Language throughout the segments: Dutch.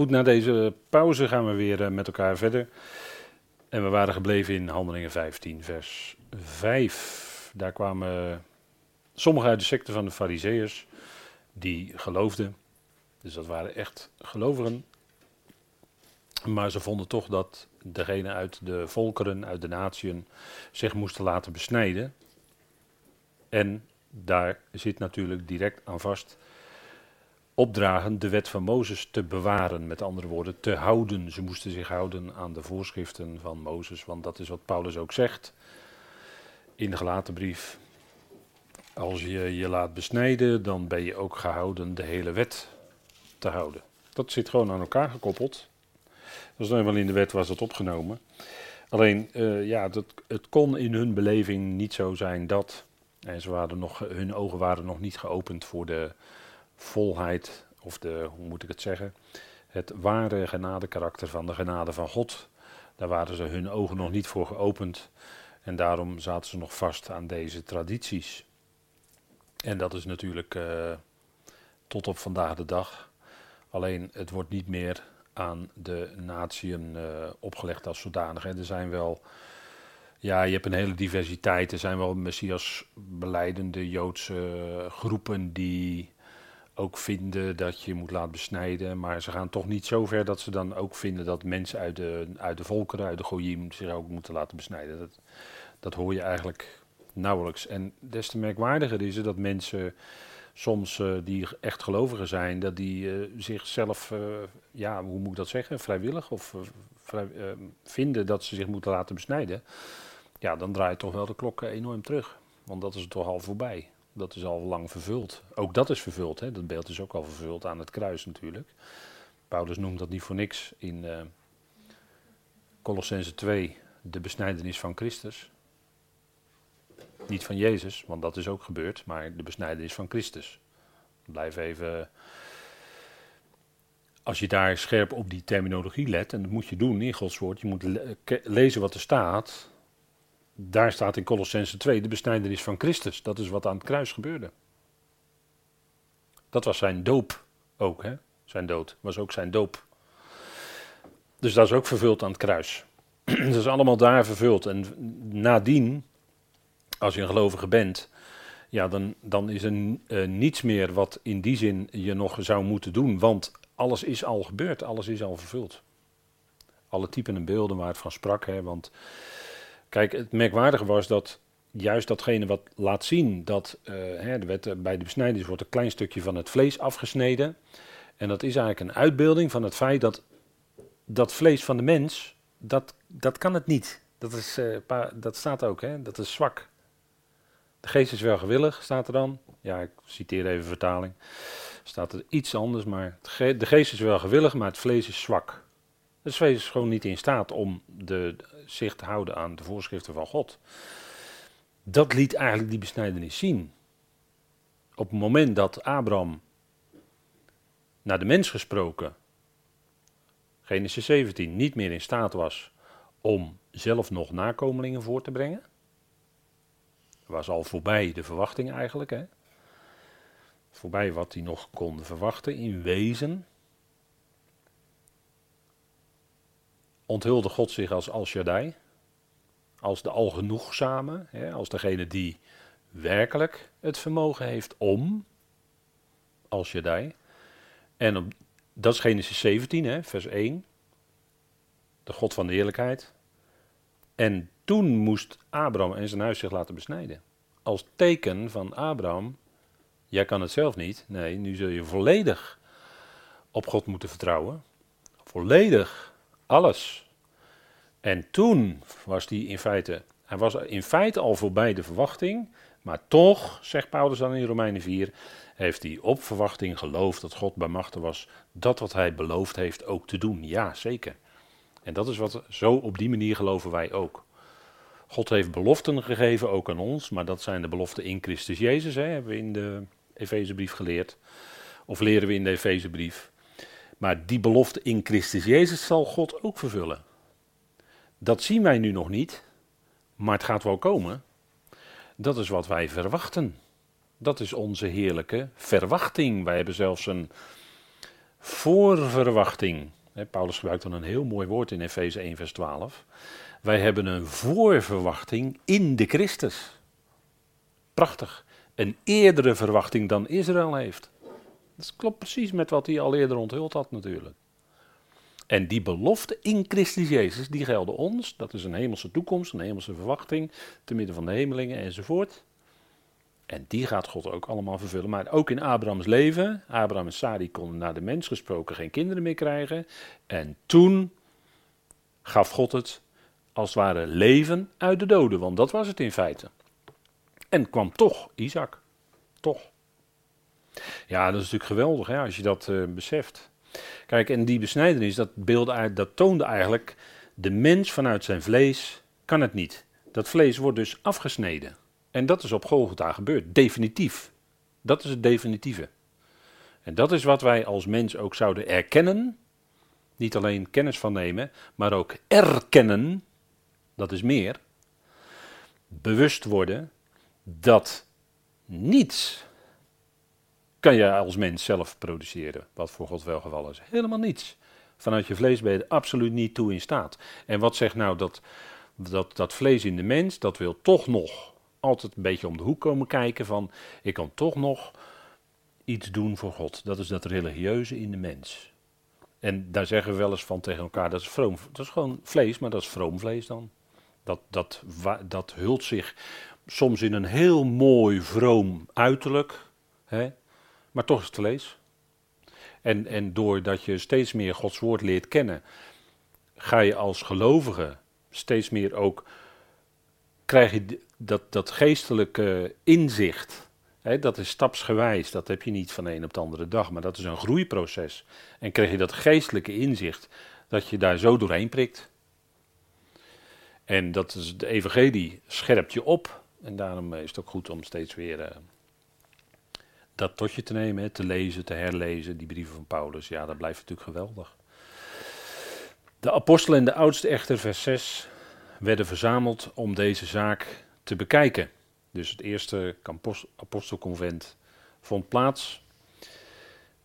Goed, na deze pauze gaan we weer eh, met elkaar verder. En we waren gebleven in Handelingen 15, vers 5. Daar kwamen sommigen uit de secte van de Fariseërs die geloofden. Dus dat waren echt gelovigen. Maar ze vonden toch dat degene uit de volkeren, uit de natieën, zich moesten laten besnijden. En daar zit natuurlijk direct aan vast opdragen de wet van Mozes te bewaren, met andere woorden, te houden. Ze moesten zich houden aan de voorschriften van Mozes, want dat is wat Paulus ook zegt in de gelaten brief. Als je je laat besnijden, dan ben je ook gehouden de hele wet te houden. Dat zit gewoon aan elkaar gekoppeld. Dat is nou in de wet was dat opgenomen. Alleen, uh, ja, dat, het kon in hun beleving niet zo zijn dat. En ze waren nog, hun ogen waren nog niet geopend voor de volheid, of de, hoe moet ik het zeggen, het ware genadekarakter van de genade van God. Daar waren ze hun ogen nog niet voor geopend. En daarom zaten ze nog vast aan deze tradities. En dat is natuurlijk uh, tot op vandaag de dag. Alleen het wordt niet meer aan de natieën uh, opgelegd als zodanig. Hè. Er zijn wel, ja, je hebt een hele diversiteit. Er zijn wel messias beleidende Joodse groepen die ook vinden dat je moet laten besnijden. Maar ze gaan toch niet zo ver dat ze dan ook vinden dat mensen uit de, uit de volkeren, uit de Goyim, zich ook moeten laten besnijden. Dat, dat hoor je eigenlijk nauwelijks. En des te merkwaardiger is het dat mensen soms uh, die echt gelovigen zijn, dat die uh, zichzelf, uh, ja, hoe moet ik dat zeggen, vrijwillig of vinden dat ze zich moeten laten besnijden. Ja, dan draait toch wel de klok enorm terug. Want dat is toch al voorbij. Dat is al lang vervuld. Ook dat is vervuld. Hè? Dat beeld is ook al vervuld aan het kruis natuurlijk. Paulus noemt dat niet voor niks in uh, Colossense 2 de besnijdenis van Christus. Niet van Jezus, want dat is ook gebeurd, maar de besnijdenis van Christus. Blijf even. Als je daar scherp op die terminologie let, en dat moet je doen in Gods woord, je moet lezen wat er staat, daar staat in Colossense 2 de besnijdenis van Christus. Dat is wat aan het kruis gebeurde. Dat was zijn doop ook, hè? Zijn dood was ook zijn doop. Dus dat is ook vervuld aan het kruis. dat is allemaal daar vervuld. En nadien, als je een gelovige bent, ja, dan, dan is er uh, niets meer wat in die zin je nog zou moeten doen. Want alles is al gebeurd, alles is al vervuld. Alle typen en beelden waar het van sprak, hè, want Kijk, het merkwaardige was dat juist datgene wat laat zien dat uh, hè, wet, bij de besnijdenis wordt een klein stukje van het vlees afgesneden. En dat is eigenlijk een uitbeelding van het feit dat dat vlees van de mens, dat, dat kan het niet. Dat, is, uh, dat staat ook, hè? dat is zwak. De geest is wel gewillig, staat er dan. Ja, ik citeer even vertaling. Staat er iets anders, maar de geest is wel gewillig, maar het vlees is zwak. Het vlees is gewoon niet in staat om de, zich te houden aan de voorschriften van God. Dat liet eigenlijk die besnijdenis zien. Op het moment dat Abraham naar de mens gesproken, Genesis 17, niet meer in staat was om zelf nog nakomelingen voor te brengen. Was al voorbij de verwachting eigenlijk. Hè? Voorbij wat hij nog kon verwachten in wezen. Onthulde God zich als Al Shaddai, als de algenoegzame, hè, als degene die werkelijk het vermogen heeft om, Al Shaddai. En op, dat is Genesis 17, hè, vers 1, de God van de heerlijkheid. En toen moest Abraham en zijn huis zich laten besnijden. Als teken van Abraham, jij kan het zelf niet, nee, nu zul je volledig op God moeten vertrouwen. Volledig alles. En toen was hij in feite, hij was in feite al voorbij de verwachting, maar toch, zegt Paulus dan in Romeinen 4, heeft hij op verwachting geloofd dat God bij machten was dat wat hij beloofd heeft ook te doen. Ja, zeker. En dat is wat, zo op die manier geloven wij ook. God heeft beloften gegeven, ook aan ons, maar dat zijn de beloften in Christus Jezus, hè, hebben we in de Efezebrief geleerd. Of leren we in de Efezebrief. Maar die belofte in Christus Jezus zal God ook vervullen. Dat zien wij nu nog niet, maar het gaat wel komen. Dat is wat wij verwachten. Dat is onze heerlijke verwachting. Wij hebben zelfs een, voorverwachting. Paulus gebruikt dan een heel mooi woord in Efeze 1, vers 12. Wij hebben een voorverwachting in de Christus. Prachtig. Een eerdere verwachting dan Israël heeft. Dat klopt precies met wat hij al eerder onthuld had natuurlijk. En die belofte in Christus Jezus, die gelden ons. Dat is een hemelse toekomst, een hemelse verwachting, te midden van de hemelingen enzovoort. En die gaat God ook allemaal vervullen. Maar ook in Abrahams leven, Abraham en Sari konden naar de mens gesproken geen kinderen meer krijgen. En toen gaf God het als het ware leven uit de doden, want dat was het in feite. En kwam toch Isaac. Toch. Ja, dat is natuurlijk geweldig hè, als je dat uh, beseft. Kijk, en die besnijdenis, dat, beelde, dat toonde eigenlijk, de mens vanuit zijn vlees kan het niet. Dat vlees wordt dus afgesneden. En dat is op Golgotha gebeurd, definitief. Dat is het definitieve. En dat is wat wij als mens ook zouden erkennen. Niet alleen kennis van nemen, maar ook erkennen. Dat is meer. Bewust worden dat niets kan je als mens zelf produceren, wat voor God wel geval is. Helemaal niets. Vanuit je vlees ben je er absoluut niet toe in staat. En wat zegt nou dat, dat, dat vlees in de mens, dat wil toch nog altijd een beetje om de hoek komen kijken van, ik kan toch nog iets doen voor God. Dat is dat religieuze in de mens. En daar zeggen we wel eens van tegen elkaar, dat is vroom, dat is gewoon vlees, maar dat is vroom vlees dan. Dat, dat, dat hult zich soms in een heel mooi vroom uiterlijk, hè? Maar toch is het vlees. En, en doordat je steeds meer Gods woord leert kennen, ga je als gelovige steeds meer ook, krijg je dat, dat geestelijke inzicht. Dat is stapsgewijs, dat heb je niet van een op de andere dag, maar dat is een groeiproces. En krijg je dat geestelijke inzicht, dat je daar zo doorheen prikt. En dat is de evangelie scherpt je op. En daarom is het ook goed om steeds weer uh, dat tot je te nemen, te lezen, te herlezen, die brieven van Paulus. Ja, dat blijft natuurlijk geweldig. De apostelen en de oudste echter, vers 6, werden verzameld om deze zaak te bekijken. Dus het eerste apostelconvent vond plaats.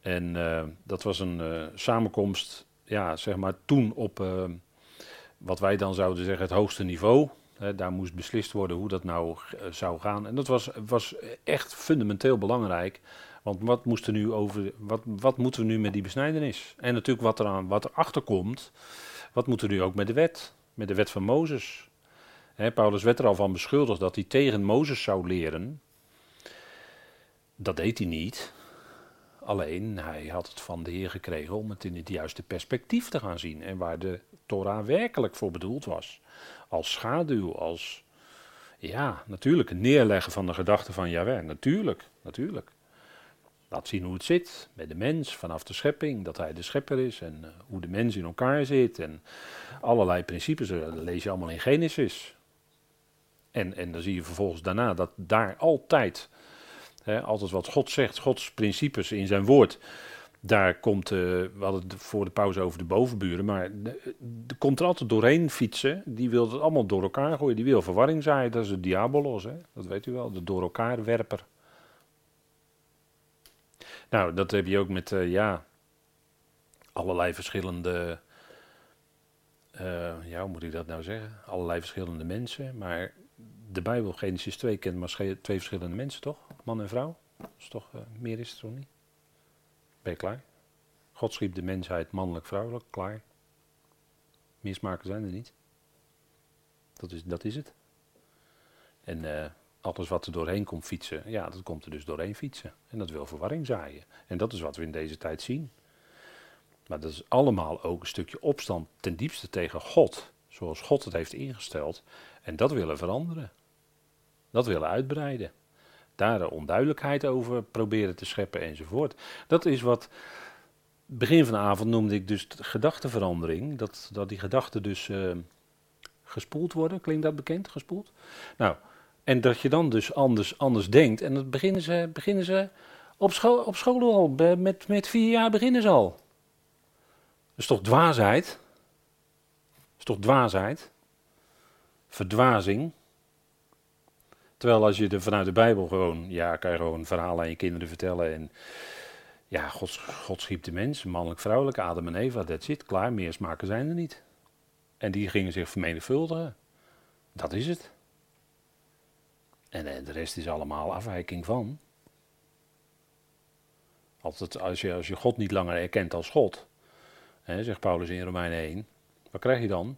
En uh, dat was een uh, samenkomst, ja, zeg maar toen op uh, wat wij dan zouden zeggen het hoogste niveau daar moest beslist worden hoe dat nou eh, zou gaan. En dat was, was echt fundamenteel belangrijk. Want wat, moest er nu over, wat, wat moeten we nu met die besnijdenis? En natuurlijk wat er aan, wat erachter komt. Wat moeten we nu ook met de wet? Met de wet van Mozes. Paulus werd er al van beschuldigd dat hij tegen Mozes zou leren. Dat deed hij niet. Alleen hij had het van de Heer gekregen om het in het juiste perspectief te gaan zien. En waar de Torah werkelijk voor bedoeld was als schaduw, als, ja, natuurlijk, het neerleggen van de gedachte van Jawel, natuurlijk, natuurlijk. Laat zien hoe het zit met de mens vanaf de schepping, dat hij de schepper is en uh, hoe de mens in elkaar zit en allerlei principes, eh, dat lees je allemaal in Genesis. En, en dan zie je vervolgens daarna dat daar altijd, hè, altijd wat God zegt, Gods principes in zijn woord, daar komt, uh, we hadden het voor de pauze over de bovenburen, maar er komt er altijd doorheen fietsen. Die wil het allemaal door elkaar gooien. Die wil verwarring zaaien. Dat is de diabolos, hè? dat weet u wel, de door elkaar werper. Nou, dat heb je ook met, uh, ja, allerlei verschillende, uh, ja, hoe moet ik dat nou zeggen? Allerlei verschillende mensen. Maar de Bijbel, Genesis 2, kent maar twee verschillende mensen, toch? Man en vrouw. Dat is toch, meer is het toch niet? Ben je klaar? God schiep de mensheid mannelijk, vrouwelijk, klaar. Mismaken zijn er niet. Dat is, dat is het. En uh, alles wat er doorheen komt fietsen, ja, dat komt er dus doorheen fietsen. En dat wil verwarring zaaien. En dat is wat we in deze tijd zien. Maar dat is allemaal ook een stukje opstand ten diepste tegen God. Zoals God het heeft ingesteld. En dat willen veranderen. Dat willen uitbreiden daar onduidelijkheid over proberen te scheppen enzovoort. Dat is wat, begin van de avond noemde ik dus gedachtenverandering, dat, dat die gedachten dus uh, gespoeld worden, klinkt dat bekend, gespoeld? Nou, en dat je dan dus anders, anders denkt en dat beginnen ze, beginnen ze op, school, op school al, met, met vier jaar beginnen ze al. Dat is toch dwaasheid? Dat is toch dwaasheid? Verdwazing? Terwijl als je er vanuit de Bijbel gewoon, ja, kan je gewoon verhalen aan je kinderen vertellen. En Ja, God, God schiep de mens, mannelijk, vrouwelijk, Adam en Eva, dat zit, klaar, meer smaken zijn er niet. En die gingen zich vermenigvuldigen. Dat is het. En, en de rest is allemaal afwijking van. Altijd als je, als je God niet langer erkent als God, hè, zegt Paulus in Romeinen 1, wat krijg je dan?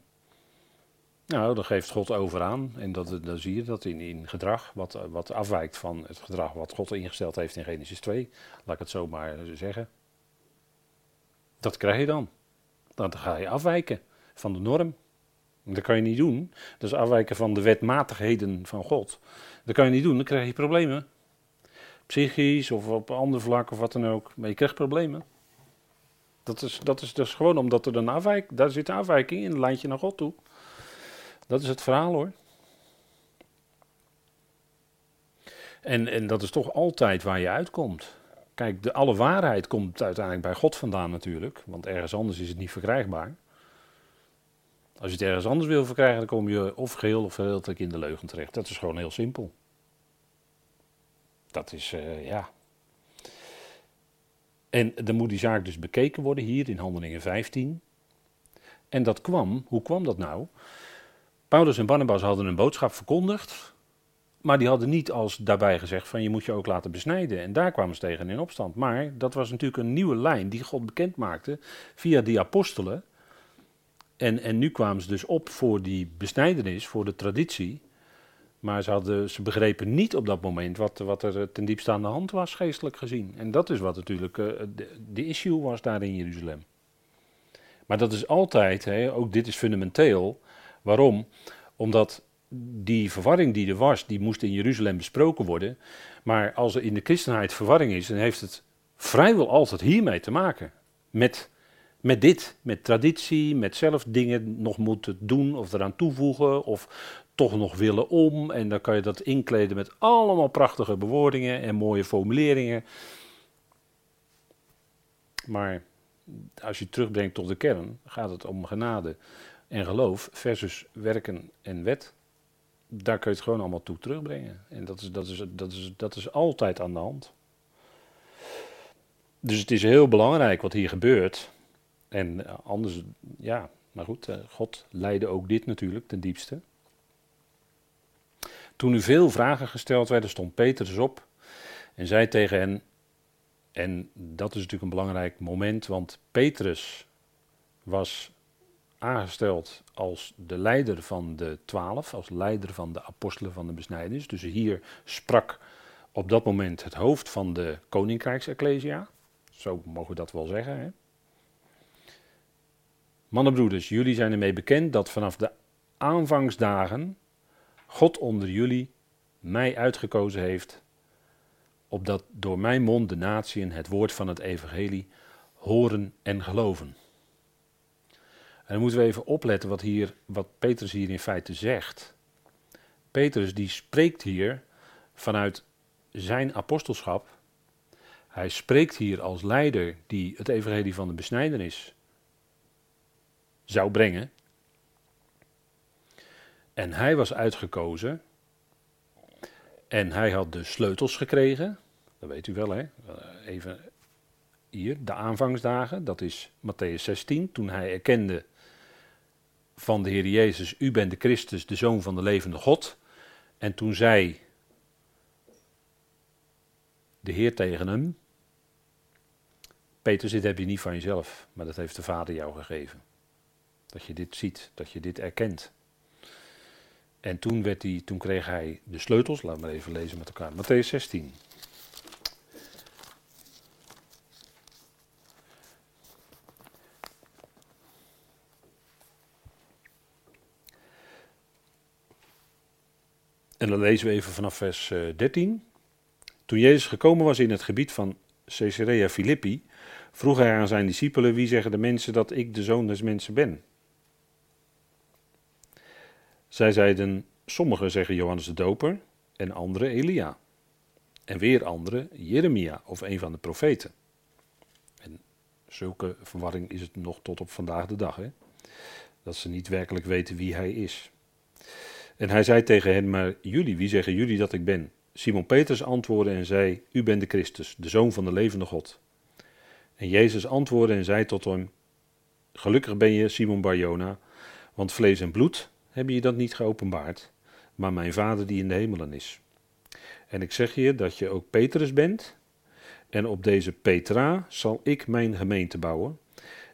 Nou, dan geeft God over aan. En dat, dan zie je dat in, in gedrag, wat, wat afwijkt van het gedrag wat God ingesteld heeft in Genesis 2. Laat ik het zo maar zeggen. Dat krijg je dan. Dan ga je afwijken van de norm. Dat kan je niet doen. Dat is afwijken van de wetmatigheden van God. Dat kan je niet doen, dan krijg je problemen. Psychisch of op ander vlak of wat dan ook. Maar je krijgt problemen. Dat is, dat is dus gewoon omdat er een afwijking, daar zit een afwijking in, een lijntje naar God toe. Dat is het verhaal hoor. En, en dat is toch altijd waar je uitkomt. Kijk, de, alle waarheid komt uiteindelijk bij God vandaan natuurlijk, want ergens anders is het niet verkrijgbaar. Als je het ergens anders wil verkrijgen, dan kom je of geheel of gedeeltelijk in de leugen terecht. Dat is gewoon heel simpel. Dat is, uh, ja. En dan moet die zaak dus bekeken worden hier in Handelingen 15. En dat kwam, hoe kwam dat nou? Paulus en Barnabas hadden een boodschap verkondigd, maar die hadden niet als daarbij gezegd van je moet je ook laten besnijden. En daar kwamen ze tegen in opstand. Maar dat was natuurlijk een nieuwe lijn die God bekend maakte via die apostelen. En, en nu kwamen ze dus op voor die besnijdenis, voor de traditie. Maar ze, hadden, ze begrepen niet op dat moment wat, wat er ten diepste aan de hand was, geestelijk gezien. En dat is wat natuurlijk uh, de, de, issue was daar in Jeruzalem. Maar dat is altijd, hè, ook dit is fundamenteel. Waarom? Omdat die verwarring die er was, die moest in Jeruzalem besproken worden. Maar als er in de christenheid verwarring is, dan heeft het vrijwel altijd hiermee te maken. Met met dit, met traditie, met zelf dingen nog moeten doen of eraan toevoegen of toch nog willen om. En dan kan je dat inkleden met allemaal prachtige bewoordingen en mooie formuleringen. Maar als je terugbrengt tot de kern, gaat het om genade en geloof versus werken en wet. Daar kun je het gewoon allemaal toe terugbrengen. En dat is, dat is, dat is, dat is altijd aan de hand. Dus het is heel belangrijk wat hier gebeurt. En eh, anders, ja, maar goed, eh, God leidde ook dit natuurlijk ten diepste. Toen nu veel vragen gesteld werden, stond Petrus op en zei tegen hen, en dat is natuurlijk een belangrijk moment, want Petrus was aangesteld als de leider van de twaalf, als leider van de apostelen van de besnijdenis. Dus hier sprak op dat moment het hoofd van de koninkrijksecclesia. Zo mogen we dat wel zeggen. Hè? Mannenbroeders, jullie zijn ermee bekend dat vanaf de aanvangsdagen God onder jullie mij uitgekozen heeft, opdat door mijn mond de natieën het woord van het evangelie horen en geloven. En dan moeten we even opletten wat, hier, wat Petrus hier in feite zegt. Petrus die spreekt hier vanuit zijn apostelschap. Hij spreekt hier als leider die het evangelie van de besnijdenis zou brengen. En hij was uitgekozen. En hij had de sleutels gekregen. Dat weet u wel, hè? Even hier, de aanvangsdagen. Dat is Matthäus 16. Toen hij erkende van de Heer Jezus: U bent de Christus, de Zoon van de levende God. En toen zei de Heer tegen hem: Peter, dit heb je niet van jezelf, maar dat heeft de Vader jou gegeven. Dat je dit ziet, dat je dit erkent. En toen, werd hij, toen kreeg hij de sleutels, laten we even lezen met elkaar. Matthäus 16. En dan lezen we even vanaf vers 13. Eh, toen Jezus gekomen was in het gebied van Caesarea Philippi, vroeg hij aan zijn discipelen: Wie zeggen de mensen dat ik de zoon des mensen ben? Zij zeiden, sommigen zeggen Johannes de Doper en anderen Elia. En weer anderen Jeremia of een van de profeten. En zulke verwarring is het nog tot op vandaag de dag. Hè? Dat ze niet werkelijk weten wie hij is. En hij zei tegen hen, maar jullie, wie zeggen jullie dat ik ben? Simon Petrus antwoordde en zei, u bent de Christus, de Zoon van de levende God. En Jezus antwoordde en zei tot hem: Gelukkig ben je, Simon Barjona, want vlees en bloed hebben je dat niet geopenbaard, maar mijn Vader die in de hemelen is. En ik zeg je dat je ook Petrus bent, en op deze Petra zal ik mijn gemeente bouwen,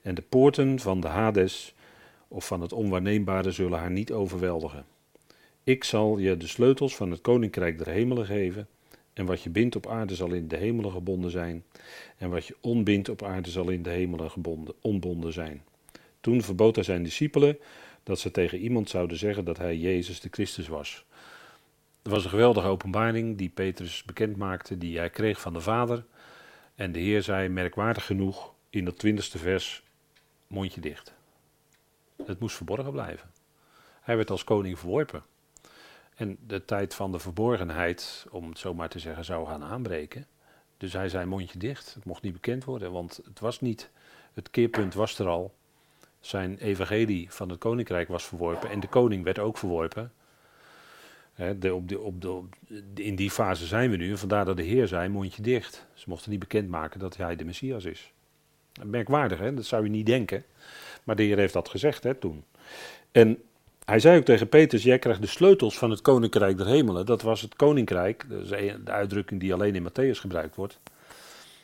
en de poorten van de Hades of van het onwaarneembare zullen haar niet overweldigen. Ik zal je de sleutels van het koninkrijk der hemelen geven, en wat je bindt op aarde zal in de hemelen gebonden zijn, en wat je onbindt op aarde zal in de hemelen gebonden, onbonden zijn. Toen verbood hij zijn discipelen dat ze tegen iemand zouden zeggen dat hij Jezus de Christus was. Er was een geweldige openbaring die Petrus bekend maakte, die hij kreeg van de Vader. En de Heer zei, merkwaardig genoeg, in dat twintigste vers, mondje dicht. Het moest verborgen blijven. Hij werd als koning verworpen. En de tijd van de verborgenheid, om het zo maar te zeggen, zou gaan aanbreken. Dus hij zei mondje dicht. Het mocht niet bekend worden, want het was niet. Het keerpunt was er al. Zijn evangelie van het koninkrijk was verworpen en de koning werd ook verworpen. de, op de, op de, in die fase zijn we nu. Vandaar dat de Heer zei: mondje dicht. Ze mochten niet bekendmaken dat hij de Messias is. Merkwaardig, hè? dat zou je niet denken. Maar de Heer heeft dat gezegd hè, toen. En hij zei ook tegen Petrus: Jij krijgt de sleutels van het koninkrijk der hemelen. Dat was het koninkrijk, dat is de uitdrukking die alleen in Matthäus gebruikt wordt.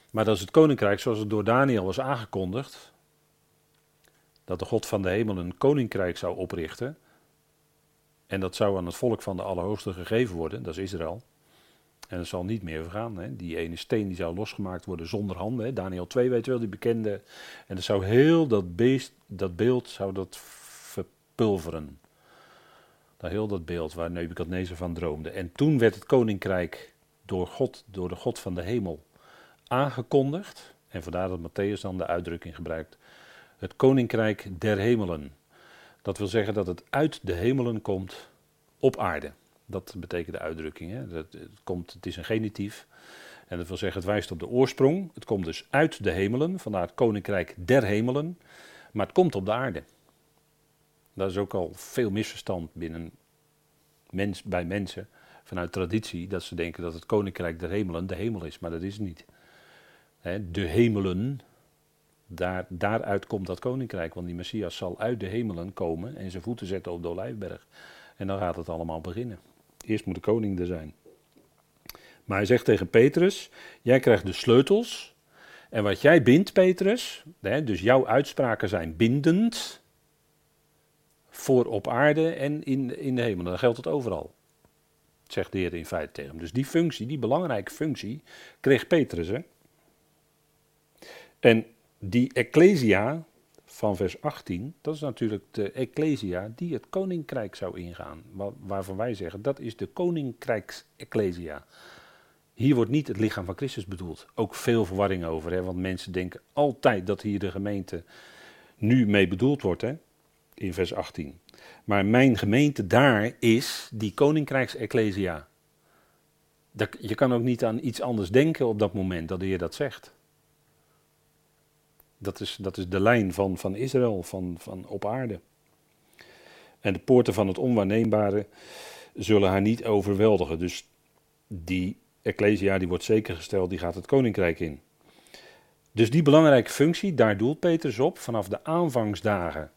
Maar dat is het koninkrijk zoals het door Daniel was aangekondigd. Dat de God van de hemel een koninkrijk zou oprichten. En dat zou aan het volk van de Allerhoogste gegeven worden, dat is Israël. En het zal niet meer vergaan. Hè. Die ene steen die zou losgemaakt worden zonder handen. Hè. Daniel 2 weet wel, die bekende. En dat zou heel dat, beest, dat beeld zou dat verpulveren. Dat heel dat beeld waar Nebuchadnezzar van droomde. En toen werd het koninkrijk door God, door de God van de hemel, aangekondigd. En vandaar dat Matthäus dan de uitdrukking gebruikt. Het koninkrijk der hemelen. Dat wil zeggen dat het uit de hemelen komt op aarde. Dat betekent de uitdrukking. Hè? Dat, het, komt, het is een genitief. En dat wil zeggen, het wijst op de oorsprong. Het komt dus uit de hemelen, vandaar het koninkrijk der hemelen. Maar het komt op de aarde. Dat is ook al veel misverstand binnen mens, bij mensen vanuit traditie. Dat ze denken dat het koninkrijk der hemelen de hemel is. Maar dat is het niet. de hemelen, daar, daaruit komt dat koninkrijk. Want die Messias zal uit de hemelen komen en zijn voeten zetten op de Olijfberg. En dan gaat het allemaal beginnen. Eerst moet de koning er zijn. Maar hij zegt tegen Petrus: Jij krijgt de sleutels. En wat jij bindt, Petrus, hè, dus jouw uitspraken zijn bindend. Voor op aarde en in, in de hemel. Dan geldt het overal. Zegt de Heer in feite tegen hem. Dus die functie, die belangrijke functie, kreeg Petrus. Hè? En die Ecclesia, van vers 18, dat is natuurlijk de Ecclesia die het koninkrijk zou ingaan. Waarvan wij zeggen, dat is de koninkrijks-Ecclesia. Hier wordt niet het lichaam van Christus bedoeld. Ook veel verwarring over, hè, want mensen denken altijd dat hier de gemeente nu mee bedoeld wordt, hè, in vers 18. Maar mijn gemeente daar is die koninkrijks-Ecclesia. Je kan ook niet aan iets anders denken op dat moment dat de Heer dat zegt. Dat is, dat is de lijn van, van Israël, van, van op aarde. En de poorten van het onwaarneembare zullen haar niet overweldigen. Dus die Ecclesia die wordt zeker gesteld, die gaat het koninkrijk in. Dus die belangrijke functie, daar doelt Petrus op. Vanaf de aanvangsdagen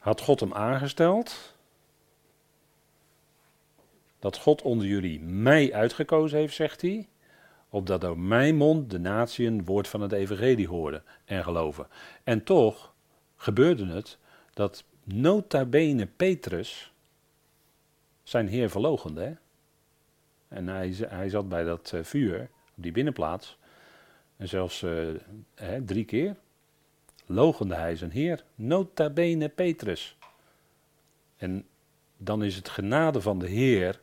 had God hem aangesteld. Dat God onder jullie mij uitgekozen heeft, zegt hij opdat door mijn mond de natie een woord van het evangelie hoorden en geloven. En toch gebeurde het dat nota bene Petrus zijn heer verlogende. En hij, hij zat bij dat uh, vuur, op die binnenplaats, en zelfs uh, hè, drie keer logende hij zijn heer, nota bene Petrus. En dan is het genade van de Heer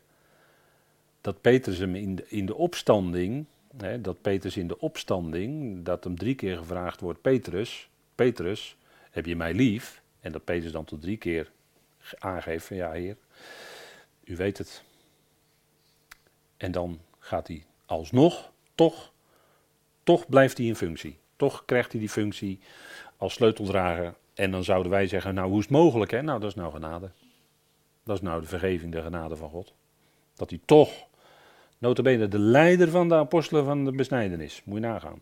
dat Petrus hem in de, in de opstanding dat Petrus in de opstanding, dat hem drie keer gevraagd wordt, Petrus, Petrus, heb je mij lief? En dat Petrus dan tot drie keer aangeeft ja heer, u weet het. En dan gaat hij alsnog, toch, toch blijft hij in functie. Toch krijgt hij die functie als sleuteldrager. En dan zouden wij zeggen, nou hoe is het mogelijk hè? Nou dat is nou genade. Dat is nou de vergeving, de genade van God. Dat hij toch Notabene de leider van de apostelen van de besnijdenis. Moet je nagaan.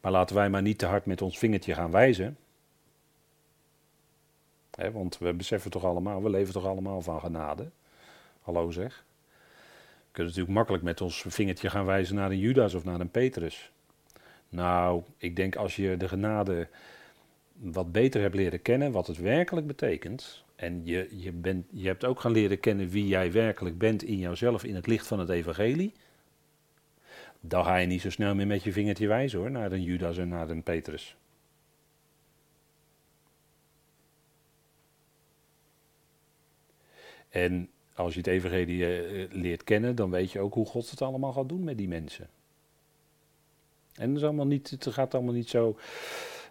Maar laten wij maar niet te hard met ons vingertje gaan wijzen. want we beseffen toch allemaal, we leven toch allemaal van genade. Hallo zeg. We kunnen natuurlijk makkelijk met ons vingertje gaan wijzen naar een Judas of naar een Petrus. Nou, ik denk als je de genade wat beter hebt leren kennen, wat het werkelijk betekent. En je, je, bent, je hebt ook gaan leren kennen wie jij werkelijk bent in jouzelf in het licht van het evangelie. Dan ga je niet zo snel meer met je vingertje wijzen hoor, naar een Judas en naar een Petrus. En als je het evangelie eh, leert kennen, dan weet je ook hoe God het allemaal gaat doen met die mensen. En het, is allemaal niet, het gaat allemaal niet zo.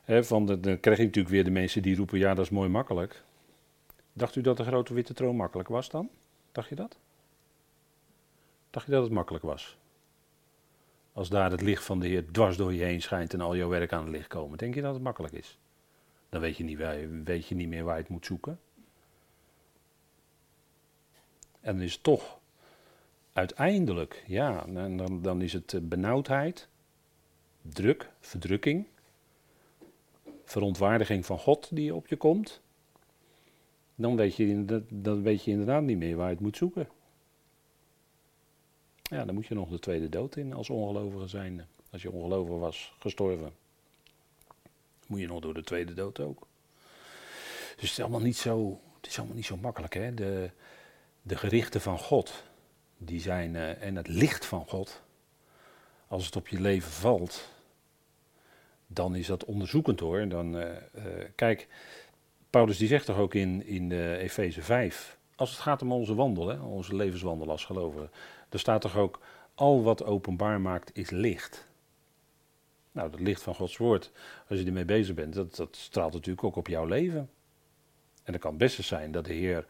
Hè, van dan krijg je natuurlijk weer de mensen die roepen: ja, dat is mooi makkelijk. Dacht u dat de grote witte troon makkelijk was dan? Dacht je dat? Dacht je dat het makkelijk was? Als daar het licht van de Heer dwars door je heen schijnt en al jouw werk aan het licht komen, denk je dat het makkelijk is? Dan weet je niet, weet je niet meer waar je het moet zoeken. En dan is het toch uiteindelijk, ja, dan, dan is het benauwdheid, druk, verdrukking, verontwaardiging van God die op je komt. Dan weet, je, dan weet je inderdaad niet meer waar je het moet zoeken. Ja, dan moet je nog de tweede dood in als ongelovige zijnde. Als je ongelovig was, gestorven. Moet je nog door de tweede dood ook. Dus het is allemaal niet zo, het is allemaal niet zo makkelijk. Hè? De, de gerichten van God, die zijn, uh, en het licht van God, als het op je leven valt, dan is dat onderzoekend hoor. Dan, uh, uh, kijk, Paulus die zegt toch ook in, in uh, Efeze 5, als het gaat om onze wandel, onze levenswandel als gelovigen, er staat toch ook, al wat openbaar maakt is licht. Nou, dat licht van Gods woord, als je ermee bezig bent, dat, dat straalt natuurlijk ook op jouw leven. En het kan best zijn dat de Heer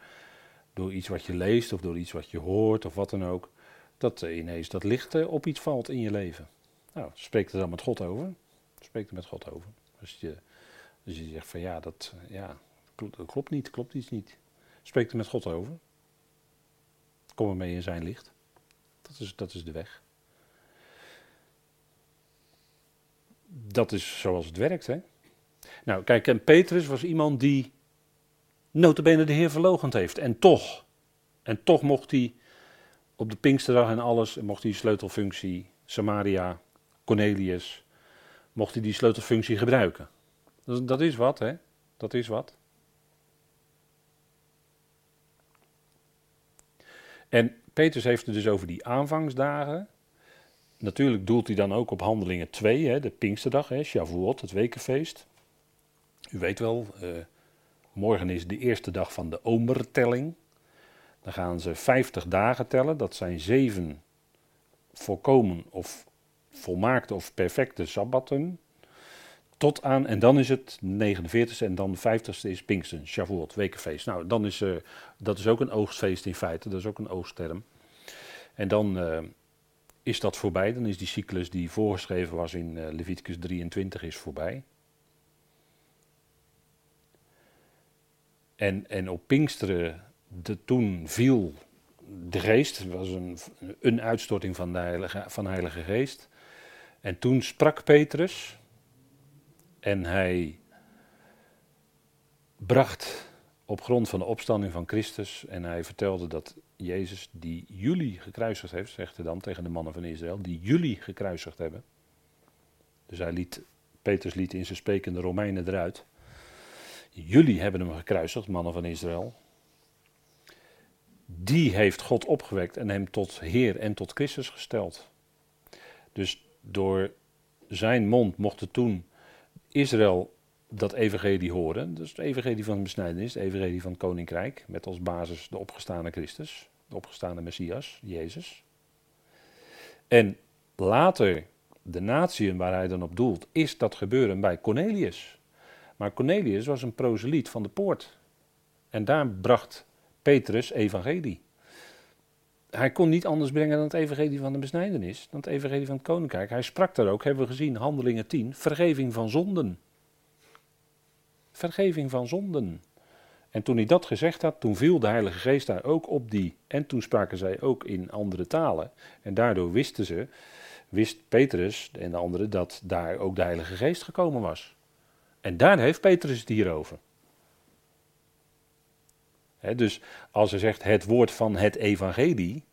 door iets wat je leest of door iets wat je hoort of wat dan ook, dat ineens dat licht op iets valt in je leven. Nou, spreek er dan met God over. Spreek er met God over. Als je, als je zegt van ja, dat, ja, klopt niet, klopt iets niet. Spreek er met God over. Kom ermee in zijn licht. Dat is, dat is de weg. Dat is zoals het werkt, hè. Nou, kijk, en Petrus was iemand die notabene de Heer verlogend heeft. En toch, en toch mocht hij op de Pinksterdag en alles, mocht hij sleutelfunctie Samaria, Cornelius, mocht hij die sleutelfunctie gebruiken. Dat, is wat, hè? Dat is wat. En Petrus heeft het dus over die aanvangsdagen. Natuurlijk doelt hij dan ook op handelingen 2, hè, de Pinksterdag, hè, Shavuot, het wekenfeest. U weet wel, uh, morgen is de eerste dag van de omertelling. Dan gaan ze 50 dagen tellen, dat zijn zeven volkomen of volmaakte of perfecte sabbatten. Tot aan, en dan is het 49ste en dan de 50ste is Pinksten, Shavuot, wekenfeest. Nou, dan is, uh, dat is ook een oogstfeest in feite, dat is ook een oogstterm. En dan uh, is dat voorbij, dan is die cyclus die voorgeschreven was in uh, Leviticus 23 is voorbij. En, en op Pinksteren, de, toen viel de geest, was een, een uitstorting van de heilige, van de heilige geest. En toen sprak Petrus en hij bracht op grond van de opstanding van Christus en hij vertelde dat Jezus, die jullie gekruisigd heeft, zegt hij dan tegen de mannen van Israël, die jullie gekruisigd hebben. Dus hij liet, Petrus liet in zijn sprekende Romeinen eruit. Jullie hebben hem gekruisigd, mannen van Israël. Die heeft God opgewekt en hem tot Heer en tot Christus gesteld. Dus door zijn mond mochten toen Israël dat evangelie horen. Dus het evangelie van de besnijdenis, het evangelie van het koninkrijk. Met als basis de opgestane Christus, de opgestane Messias, Jezus. En later, de natieën waar hij dan op doelt, is dat gebeuren bij Cornelius. Maar Cornelius was een proseliet van de poort. En daar bracht Petrus evangelie hij kon niet anders brengen dan het evangelie van de besnijdenis, dan het evangelie van het koninkrijk. Hij sprak daar ook, hebben we gezien, handelingen 10, vergeving van zonden. Vergeving van zonden. En toen hij dat gezegd had, toen viel de Heilige Geest daar ook op die. En toen spraken zij ook in andere talen. En daardoor wisten ze wist Petrus en de anderen dat daar ook de Heilige Geest gekomen was. En daar heeft Petrus het hier over. Dus als hij zegt het woord van het evangelie,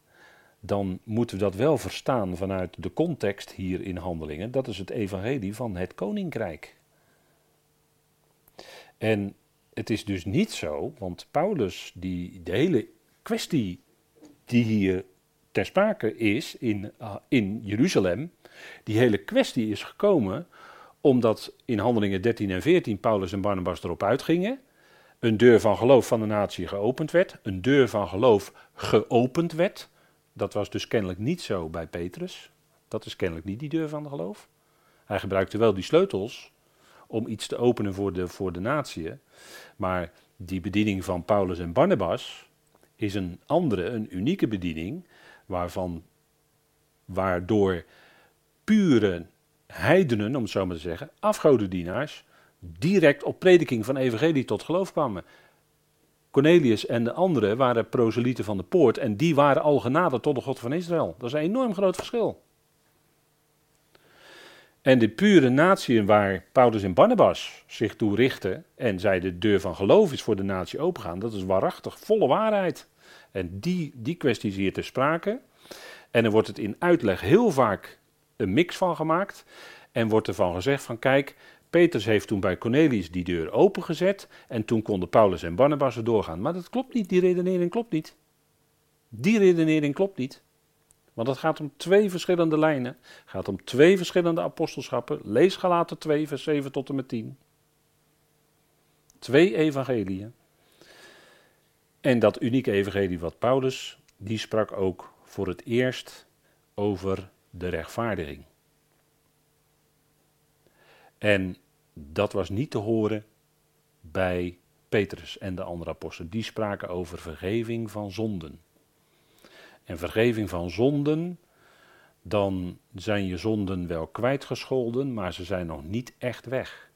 dan moeten we dat wel verstaan vanuit de context hier in handelingen. Dat is het evangelie van het koninkrijk. En het is dus niet zo, want Paulus, die, de hele kwestie die hier ter sprake is in, uh, in Jeruzalem, die hele kwestie is gekomen omdat in handelingen 13 en 14 Paulus en Barnabas erop uitgingen. Een deur van geloof van de natie geopend werd. Een deur van geloof geopend werd. Dat was dus kennelijk niet zo bij Petrus. Dat is kennelijk niet die deur van de geloof. Hij gebruikte wel die sleutels om iets te openen voor de, voor de natie. Maar die bediening van Paulus en Barnabas is een andere, een unieke bediening, waarvan, waardoor pure heidenen, om het zo maar te zeggen, afgodendienaars, direct op prediking van evangelie tot geloof kwamen. Cornelius en de anderen waren proselieten van de poort en die waren al genaderd tot de God van Israël. Dat is een enorm groot verschil. En de pure natie waar Paulus en Barnabas zich toe richten en zij de deur van geloof is voor de natie opengaan, dat is waarachtig volle waarheid. En die, die kwestie is hier ter sprake. En er wordt het in uitleg heel vaak een mix van gemaakt. En wordt ervan gezegd van kijk, Petrus heeft toen bij Cornelius die deur opengezet en toen konden Paulus en Barnabas er doorgaan. Maar dat klopt niet, die redenering klopt niet. Die redenering klopt niet. Want het gaat om twee verschillende lijnen. Het gaat om twee verschillende apostelschappen. Lees Galaten 2, vers 7 tot en met 10. Twee evangeliën. En dat unieke evangelie wat Paulus, die sprak ook voor het eerst over de rechtvaardiging. En dat was niet te horen bij Petrus en de andere apostelen. Die spraken over vergeving van zonden. En vergeving van zonden, dan zijn je zonden wel kwijtgescholden, maar ze zijn nog niet echt weg.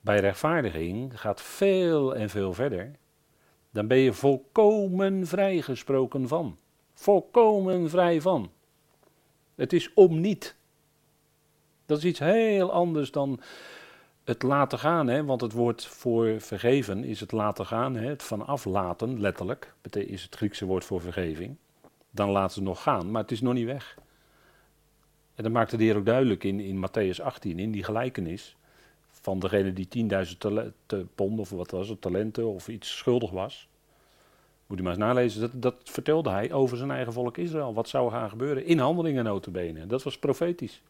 Bij rechtvaardiging gaat veel en veel verder. Dan ben je volkomen vrijgesproken van. Volkomen vrij van. Het is om niet. Dat is iets heel anders dan het laten gaan. Hè? Want het woord voor vergeven is het laten gaan. Hè? Het vanaf laten, letterlijk, is het Griekse woord voor vergeving. Dan laten ze nog gaan, maar het is nog niet weg. En dat maakte de Heer ook duidelijk in, in Matthäus 18, in die gelijkenis. Van degene die 10.000 pond of wat was het, talenten of iets schuldig was. Moet u maar eens nalezen, dat, dat vertelde hij over zijn eigen volk Israël. Wat zou gaan gebeuren? In handelingen notabene. Dat was profetisch.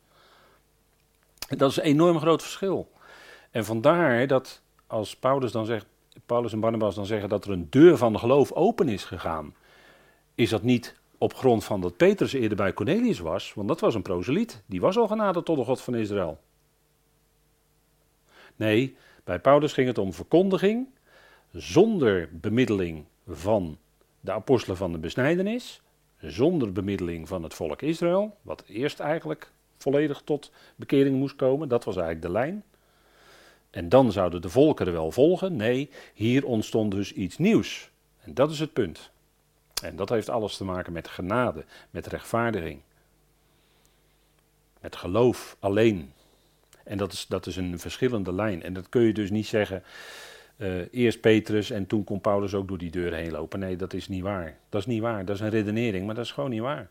Dat is een enorm groot verschil. En vandaar dat als Paulus dan zegt, Paulus en Barnabas dan zeggen dat er een deur van de geloof open is gegaan, is dat niet op grond van dat Petrus eerder bij Cornelius was, want dat was een proseliet, die was al genaderd tot de God van Israël. Nee, bij Paulus ging het om verkondiging zonder bemiddeling van de apostelen van de besnijdenis, zonder bemiddeling van het volk Israël, wat eerst eigenlijk volledig tot bekering moest komen, dat was eigenlijk de lijn. En dan zouden de volkeren wel volgen. Nee, hier ontstond dus iets nieuws. En dat is het punt. En dat heeft alles te maken met genade, met rechtvaardiging. Met geloof alleen. En dat is, dat is een verschillende lijn. En dat kun je dus niet zeggen. Uh, eerst Petrus en toen kon Paulus ook door die deur heen lopen. Nee, dat is niet waar. Dat is niet waar. Dat is een redenering, maar dat is gewoon niet waar.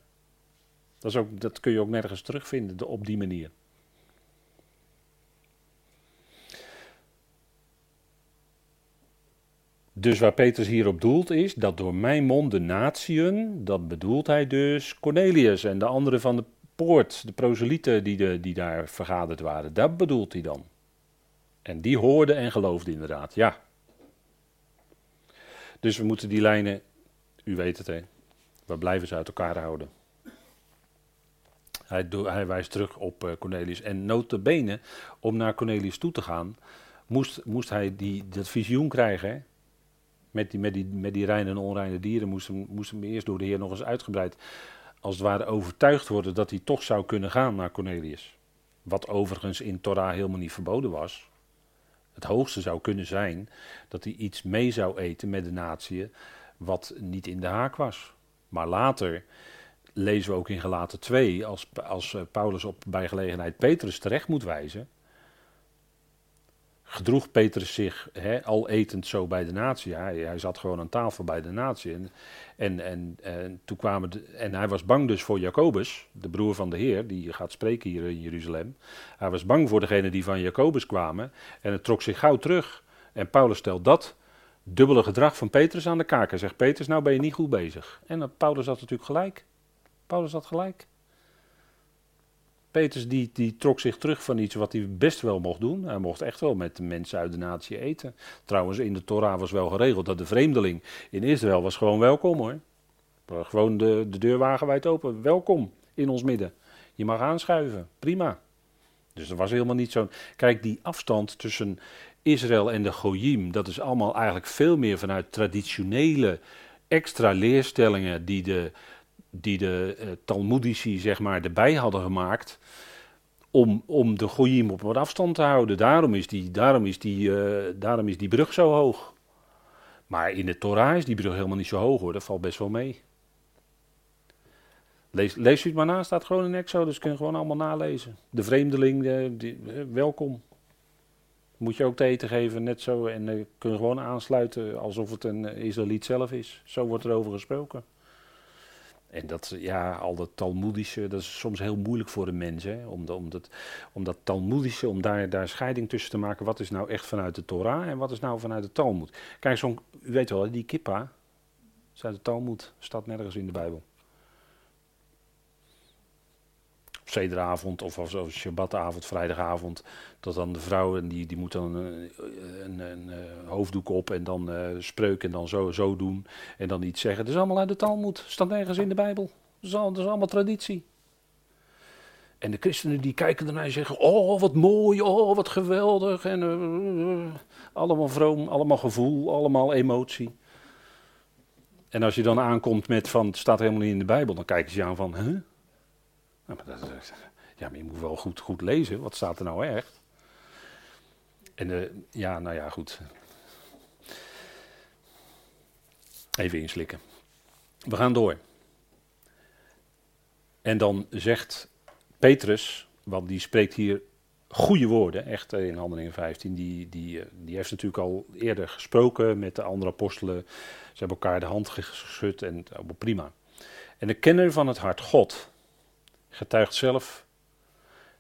Dat, is ook, dat kun je ook nergens terugvinden op die manier. Dus waar Petrus hierop doelt is dat door mijn mond de natieën, dat bedoelt hij dus Cornelius en de anderen van de poort, de proselieten die, de, die daar vergaderd waren, dat bedoelt hij dan. En die hoorden en geloofden inderdaad, ja. Dus we moeten die lijnen, u weet het hè, we blijven ze uit elkaar houden. Hij, hij wijst terug op uh, Cornelius. En notabene, om naar Cornelius toe te gaan, moest, moest hij die, dat visioen krijgen. Met die, met, die, met die reine en onreine dieren moest hem, moest hem eerst door de Heer nog eens uitgebreid, als het ware overtuigd worden dat hij toch zou kunnen gaan naar Cornelius. Wat overigens in Torah helemaal niet verboden was. Het hoogste zou kunnen zijn dat hij iets mee zou eten met de natie wat niet in de haak was. Maar later lezen we ook in Gelaten 2, als, als Paulus op bij gelegenheid Petrus terecht moet wijzen gedroeg Petrus zich al etend zo bij de natie. Hij, hij, zat gewoon aan tafel bij de natie. En, en, en, en, toen kwamen en hij was bang dus voor Jacobus, de broer van de Heer, die gaat spreken hier in Jeruzalem. Hij was bang voor degenen die van Jacobus kwamen en het trok zich gauw terug. En Paulus stelt dat dubbele gedrag van Petrus aan de kaak. Hij zegt, Petrus, nou ben je niet goed bezig. En Paulus had natuurlijk gelijk. Paulus had gelijk. Petrus die, die trok zich terug van iets wat hij best wel mocht doen. Hij mocht echt wel met de mensen uit de natie eten. Trouwens, in de Torah was wel geregeld dat de vreemdeling in Israël was gewoon welkom hoor. Gewoon de, de deur wagenwijd open. Welkom in ons midden. Je mag aanschuiven. Prima. Dus er was helemaal niet zo'n. Kijk, die afstand tussen Israël en de Goyim, dat is allemaal eigenlijk veel meer vanuit traditionele extra leerstellingen die de, die de uh, Talmudici zeg maar erbij hadden gemaakt om, om de Goyim op wat afstand te houden. Daarom is die, daarom is die, uh, daarom is die brug zo hoog. Maar in de Torah is die brug helemaal niet zo hoog hoor, dat valt best wel mee. Lees, lees u het maar na, staat gewoon in Exodus, kun je gewoon allemaal nalezen. De vreemdeling, uh, die, welkom. Moet je ook te eten geven, net zo. En uh, kun je gewoon aansluiten alsof het een Israëliet zelf is. Zo wordt er over gesproken. En dat, ja, al dat Talmoedische, dat is soms heel moeilijk voor de mensen. Om, om, dat, om dat Talmoedische, om daar, daar scheiding tussen te maken. Wat is nou echt vanuit de Torah en wat is nou vanuit de Talmud? Kijk, zo'n, u weet wel, die kippa, is uit de Talmud, staat nergens in de Bijbel. Zederavond of als, als Shabbatavond, vrijdagavond, dat dan de vrouw, en die, die moet dan een, een, een, een hoofddoek op en dan uh, spreuken en dan zo, zo doen en dan iets zeggen. Dat is allemaal uit de Talmud, staat nergens in de Bijbel. Dat is, dat is allemaal traditie. En de christenen die kijken ernaar en zeggen, oh wat mooi, oh wat geweldig. En allemaal vroom, allemaal gevoel, allemaal emotie. En als je dan aankomt met van, het staat helemaal niet in de Bijbel, dan kijken ze je aan van, huh? Nou, maar dat, ja, maar je moet wel goed, goed lezen, wat staat er nou echt? En uh, ja, nou ja, goed. Even inslikken. We gaan door. En dan zegt Petrus, want die spreekt hier goede woorden, echt in Handelingen 15. Die, die, eh, die heeft natuurlijk al eerder gesproken met de andere apostelen. Ze hebben elkaar de hand geschud en prima. En de kenner van het hart, God, getuigt zelf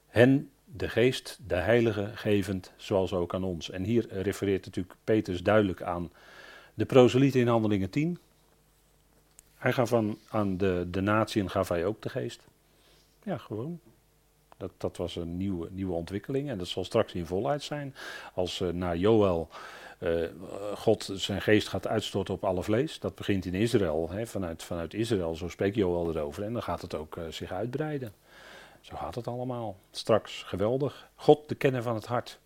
hen de geest, de heilige gevend, zoals ook aan ons. En hier refereert natuurlijk Petrus duidelijk aan de proselieten in Handelingen 10. Hij gaf aan, aan de, de natieën gaf hij ook de geest. Ja, gewoon. Dat, dat was een nieuwe, nieuwe ontwikkeling en dat zal straks in volheid zijn. Als uh, naar Joël uh, God zijn geest gaat uitstorten op alle vlees. Dat begint in Israël, hè, vanuit, vanuit Israël, zo spreekt Joël erover. En dan gaat het ook uh, zich uitbreiden. Zo gaat het allemaal. Straks geweldig. God, de kenner van het hart.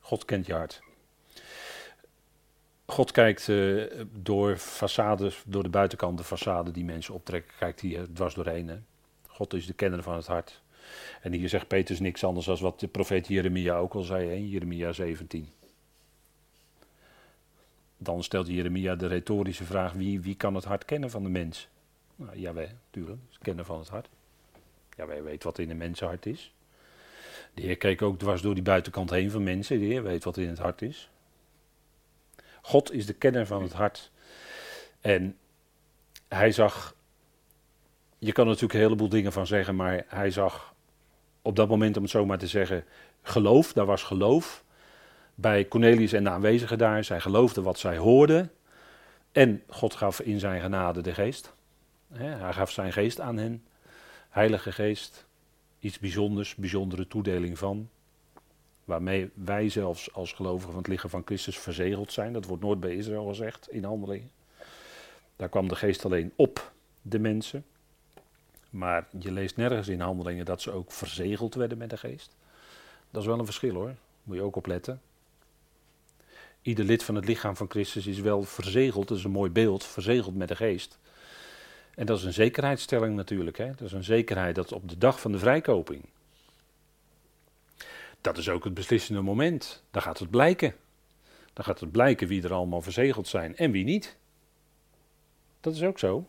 God kent je hart. God kijkt uh, door façades, door de buitenkant de façade die mensen optrekken, kijkt hij dwars doorheen. Hè? God is de kenner van het hart. En hier zegt Petrus niks anders dan wat de profeet Jeremia ook al zei in Jeremia 17. Dan stelt Jeremia de retorische vraag: wie, wie kan het hart kennen van de mens? Nou, jawel, natuurlijk, het kennen van het hart. Ja, wij weten wat in een mensenhart is. De Heer keek ook dwars door die buitenkant heen van mensen. De Heer weet wat in het hart is. God is de kenner van het hart. En hij zag. Je kan er natuurlijk een heleboel dingen van zeggen, maar hij zag op dat moment, om het zo maar te zeggen, geloof. Daar was geloof bij Cornelius en de aanwezigen daar. Zij geloofden wat zij hoorden. En God gaf in zijn genade de geest. Hij gaf zijn geest aan hen. Heilige Geest, iets bijzonders, bijzondere toedeling van. Waarmee wij zelfs als gelovigen van het lichaam van Christus verzegeld zijn. Dat wordt nooit bij Israël gezegd in handelingen. Daar kwam de geest alleen op de mensen. Maar je leest nergens in handelingen dat ze ook verzegeld werden met de geest. Dat is wel een verschil hoor. Moet je ook opletten. Ieder lid van het lichaam van Christus is wel verzegeld, dat is een mooi beeld, verzegeld met de geest. En dat is een zekerheidsstelling natuurlijk. Hè? Dat is een zekerheid dat op de dag van de vrijkoping. Dat is ook het beslissende moment. Dan gaat het blijken. Dan gaat het blijken wie er allemaal verzegeld zijn en wie niet. Dat is ook zo.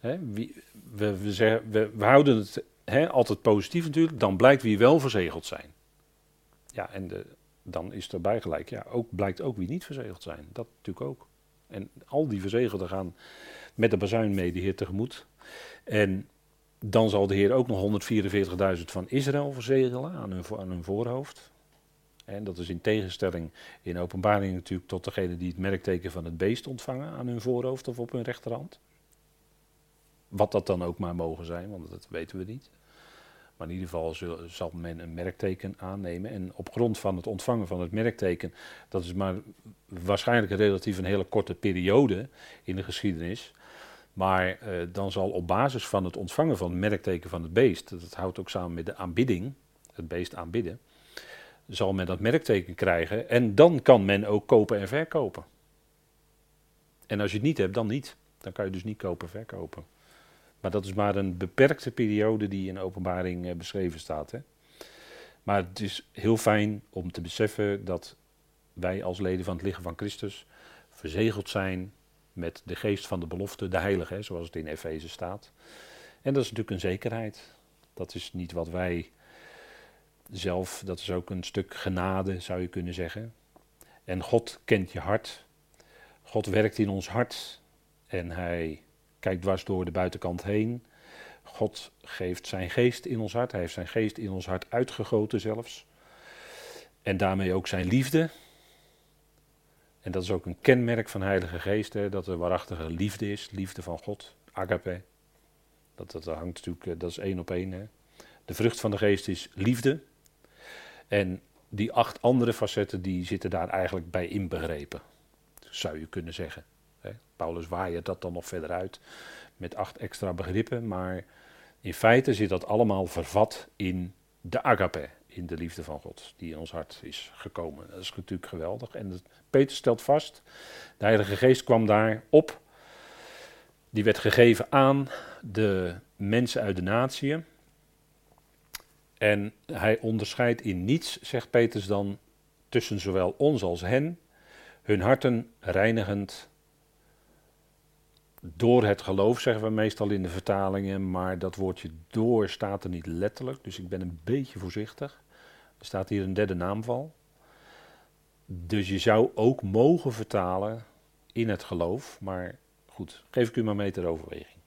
Hè, wie, we, we, houden het hè, altijd positief natuurlijk, dan blijkt wie wel verzegeld zijn. Ja, en de, dan is erbij gelijk, ja, ook, blijkt ook wie niet verzegeld zijn. Dat natuurlijk ook. En al die verzegelden gaan met de bazuin mee de Heer tegemoet. En dan zal de Heer ook nog 144.000 van Israël verzegelen aan hun, aan hun voorhoofd. En dat is in tegenstelling in openbaring natuurlijk tot degene die het merkteken van het beest ontvangen aan hun voorhoofd of op hun rechterhand. Wat dat dan ook maar mogen zijn, want dat weten we niet. Maar in ieder geval zal men een merkteken aannemen. En op grond van het ontvangen van het merkteken, dat is maar waarschijnlijk relatief een hele korte periode in de geschiedenis. Maar eh, dan zal op basis van het ontvangen van het merkteken van het beest, dat houdt ook samen met de aanbidding, het beest aanbidden, zal men dat merkteken krijgen. En dan kan men ook kopen en verkopen. En als je het niet hebt, dan niet. Dan kan je dus niet kopen en verkopen. Maar dat is maar een beperkte periode die in openbaring eh, beschreven staat. Hè? Maar het is heel fijn om te beseffen dat wij als leden van het lichaam van Christus verzegeld zijn met de geest van de belofte, de heilige, zoals het in Efeze staat. En dat is natuurlijk een zekerheid. Dat is niet wat wij zelf, dat is ook een stuk genade, zou je kunnen zeggen. En God kent je hart. God werkt in ons hart en hij kijkt dwars door de buitenkant heen. God geeft zijn geest in ons hart. Hij heeft zijn geest in ons hart uitgegoten zelfs. En daarmee ook zijn liefde. En dat is ook een kenmerk van Heilige Geest, hè, dat er waarachtige liefde is, liefde van God, agape. Dat, dat hangt natuurlijk, eh, dat is één op één. Hè. De vrucht van de geest is liefde. En die acht andere facetten, die zitten daar eigenlijk bij inbegrepen, zou je kunnen zeggen. Paulus waait dat dan nog verder uit met acht extra begrippen, maar in feite zit dat allemaal vervat in de agape, in de liefde van God, die in ons hart is gekomen. Dat is natuurlijk geweldig. En Peter stelt vast, de Heilige Geest kwam daar op, die werd gegeven aan de mensen uit de natie. En hij onderscheidt in niets, zegt Peters dan, tussen zowel ons als hen, hun harten reinigend door het geloof, zeggen we meestal in de vertalingen, maar dat woordje door staat er niet letterlijk, dus ik ben een beetje voorzichtig. Er staat hier een derde naamval. Dus je zou ook mogen vertalen in het geloof, maar goed, geef ik u maar mee ter overweging.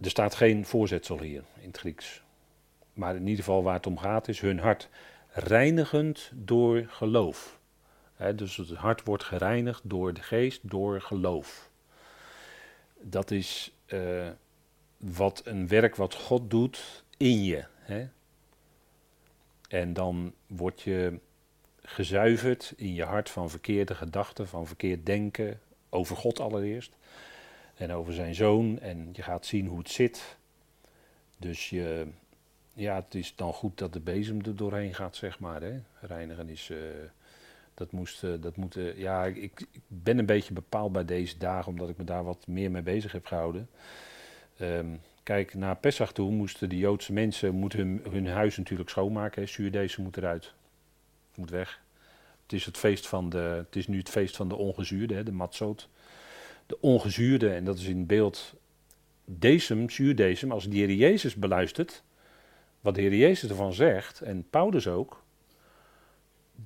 Er staat geen voorzetsel hier in het Grieks. Maar in ieder geval waar het om gaat is hun hart reinigend door geloof. dus het hart wordt gereinigd door de geest, door geloof dat is uh, wat een werk wat God doet in je. Hè? En dan word je gezuiverd in je hart van verkeerde gedachten, van verkeerd denken, over God allereerst. En over zijn zoon. En je gaat zien hoe het zit. Dus je, ja, het is dan goed dat de bezem er doorheen gaat, zeg maar. Hè? Reinigen is. Uh, dat moest, eh, dat moet, ja, ik, ik, ben een beetje bepaald bij deze dagen, omdat ik me daar wat meer mee bezig heb gehouden. Um, kijk, naar Pesach toe moesten de Joodse mensen moeten hun, hun huis natuurlijk schoonmaken. Zuurdezen moet eruit, moet weg. Het is, het, feest van de, het is nu het feest van de ongezuurde, hè, de matzot. De ongezuurde, en dat is in beeld decem, zuurdecem, als de Heer Jezus beluistert, wat de Heer Jezus ervan zegt, en Paulus ook,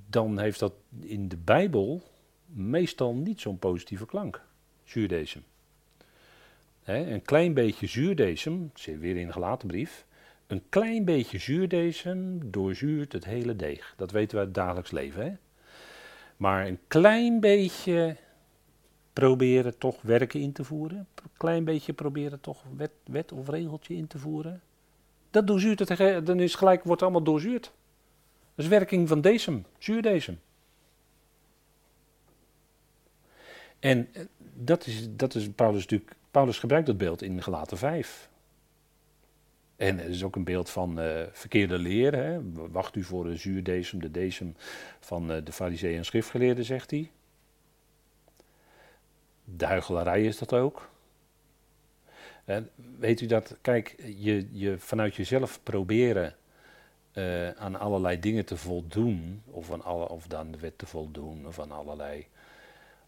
dan heeft dat in de Bijbel meestal niet zo'n positieve klank. Zuurdesem. een klein beetje zuurdesem, zit weer in de gelaten brief. Een klein beetje zuurdesem doorzuurt het hele deeg. Dat weten we uit het dagelijks leven. Maar een klein beetje proberen toch werken in te voeren. Een klein beetje proberen toch wet, wet of regeltje in te voeren. Dat doorzuurt het, dan is gelijk, wordt allemaal doorzuurd. Dat is werking van decem, zuurdecem. En eh, dat is, dat is Paulus natuurlijk. Paulus gebruikt dat beeld in gelaten 5. En het is ook een beeld van uh, verkeerde leer. Hè. Wacht u voor de zuurdecem, de decem van uh, de fariseeën en schriftgeleerden, zegt hij. De is dat ook. Weet u dat, kijk, je, je vanuit jezelf proberen uh, aan allerlei dingen te voldoen, of, aan alle, of aan de wet te voldoen, of aan allerlei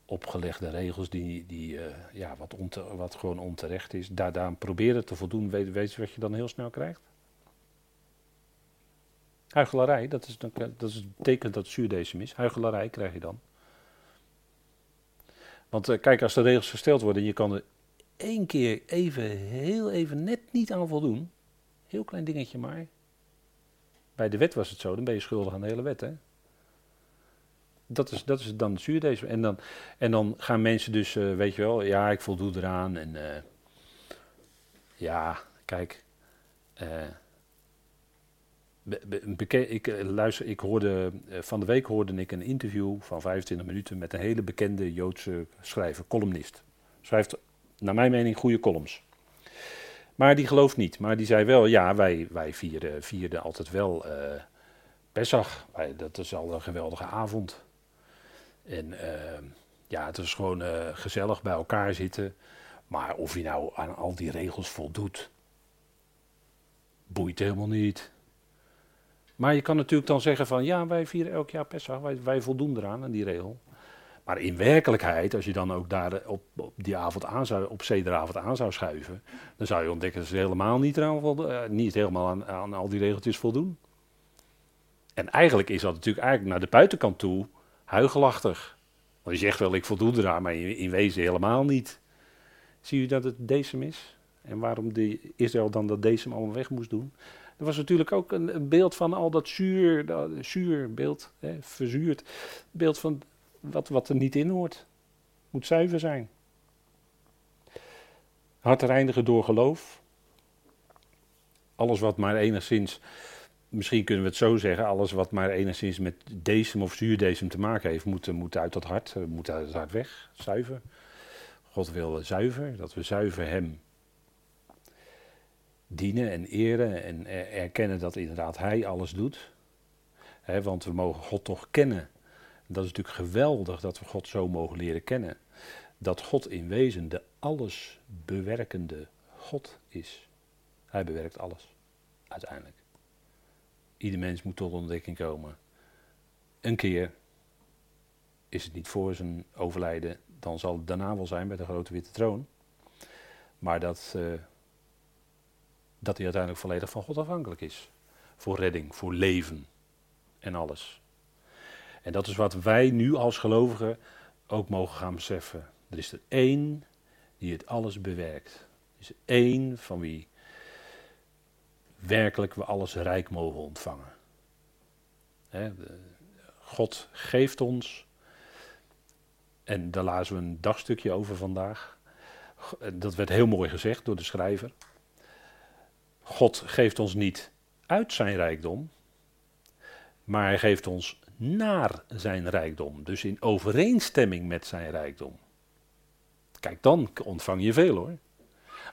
opgelegde regels die, die eh, ja, wat, onte, wat gewoon onterecht is, daar, daar proberen te voldoen, weet, weet je wat je dan heel snel krijgt? Huigelarij, dat is, dat is het teken dat zuurdesem is. Huigelarij krijg je dan. Want uh, kijk, als de regels gesteld worden, je kan er één keer even, heel even net niet aan voldoen. Heel klein dingetje maar. Bij de wet was het zo, dan ben je schuldig aan de hele wet, hè dat is, dat is dan zuurdesem. En dan, en dan gaan mensen dus, uh, weet je wel, ja, ik voldoe eraan. En uh, ja, kijk. Uh, ik, luister, ik hoorde, van de week hoorde ik een interview van 25 minuten met een hele bekende Joodse schrijver, columnist. Schrijft, naar mijn mening, goede columns. Maar die gelooft niet. Maar die zei wel, ja, wij, wij vieren, vierden altijd wel Pesach. Wij, dat is al een geweldige avond. En uh, ja, het is gewoon uh, gezellig bij elkaar zitten. Maar of je nou aan al die regels voldoet, boeit helemaal niet. Maar je kan natuurlijk dan zeggen van ja, wij vieren elk jaar Pesach, wij, wij voldoen eraan aan die regel. Maar in werkelijkheid, als je dan ook daar op, op die avond aan zou, op zederavond aan zou schuiven, dan zou je ontdekken dat ze helemaal niet, eraan, uh, niet helemaal aan, aan al die regeltjes voldoen. En eigenlijk is dat natuurlijk eigenlijk naar de buitenkant toe huigelachtig. Want je zegt wel, ik voldoe eraan, maar in, wezen helemaal niet. Zie je dat het decem is? En waarom die Israël dan dat decem allemaal weg moest doen? Er was natuurlijk ook een, een beeld van al dat zuur, dat zuurbeeld, hè, verzuurd. Beeld van wat, wat er niet in hoort. Moet zuiver zijn. Hart reinigen door geloof. Alles wat maar enigszins misschien kunnen we het zo zeggen, alles wat maar enigszins met decem of zuurdecem te maken heeft, moet, moet uit dat hart, eh, moet uit het hart weg, zuiver. God wil zuiver, dat we zuiver Hem dienen en eren en erkennen dat inderdaad Hij alles doet. want we mogen God toch kennen. Dat is natuurlijk geweldig dat we God zo mogen leren kennen. Dat God in wezen de alles bewerkende God is. Hij bewerkt alles, uiteindelijk. Ieder mens moet tot ontdekking komen. Een keer is het niet voor zijn overlijden, dan zal het daarna wel zijn bij de grote witte troon. Maar dat, uh, dat hij uiteindelijk volledig van God afhankelijk is. Voor redding, voor leven en alles. En dat is wat wij nu als gelovigen ook mogen gaan beseffen. Er is er één die het alles bewerkt. Er is er één van wie werkelijk we alles rijk mogen ontvangen. God geeft ons, en daar lazen we een dagstukje over vandaag. Dat werd heel mooi gezegd door de schrijver. God geeft ons niet uit zijn rijkdom, maar hij geeft ons naar zijn rijkdom. Dus in overeenstemming met zijn rijkdom. Kijk, dan ontvang je veel hoor.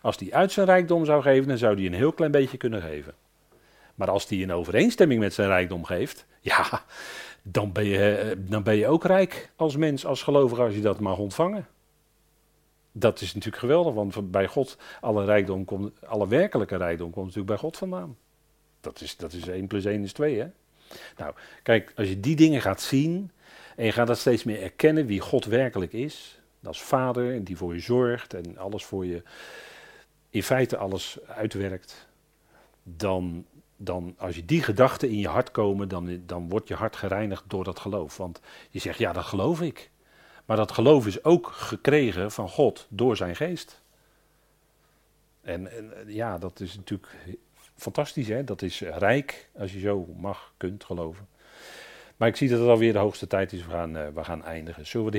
Als hij uit zijn rijkdom zou geven, dan zou hij een heel klein beetje kunnen geven. Maar als hij in overeenstemming met zijn rijkdom geeft, ja, dan ben je, eh, dan ben je ook rijk als mens, als gelovige, als je dat mag ontvangen. Dat is natuurlijk geweldig, want bij God, alle rijkdom komt, alle werkelijke rijkdom komt natuurlijk bij God vandaan. Dat is, dat is 1 plus 1 is 2, hè? Nou, kijk, als je die dingen gaat zien en je gaat dat steeds meer erkennen wie God werkelijk is, als vader die voor je zorgt en alles voor je in feite alles uitwerkt, dan, dan als je die gedachten in je hart komen, dan, dan wordt je hart gereinigd door dat geloof. Want je zegt, ja, dat geloof ik. Maar dat geloof is ook gekregen van God door zijn geest. En, en ja, dat is natuurlijk fantastisch, hè? dat is rijk als je zo mag, kunt geloven. Maar ik zie dat het alweer de hoogste tijd is, we gaan, uh, we gaan eindigen. Zullen we de Heer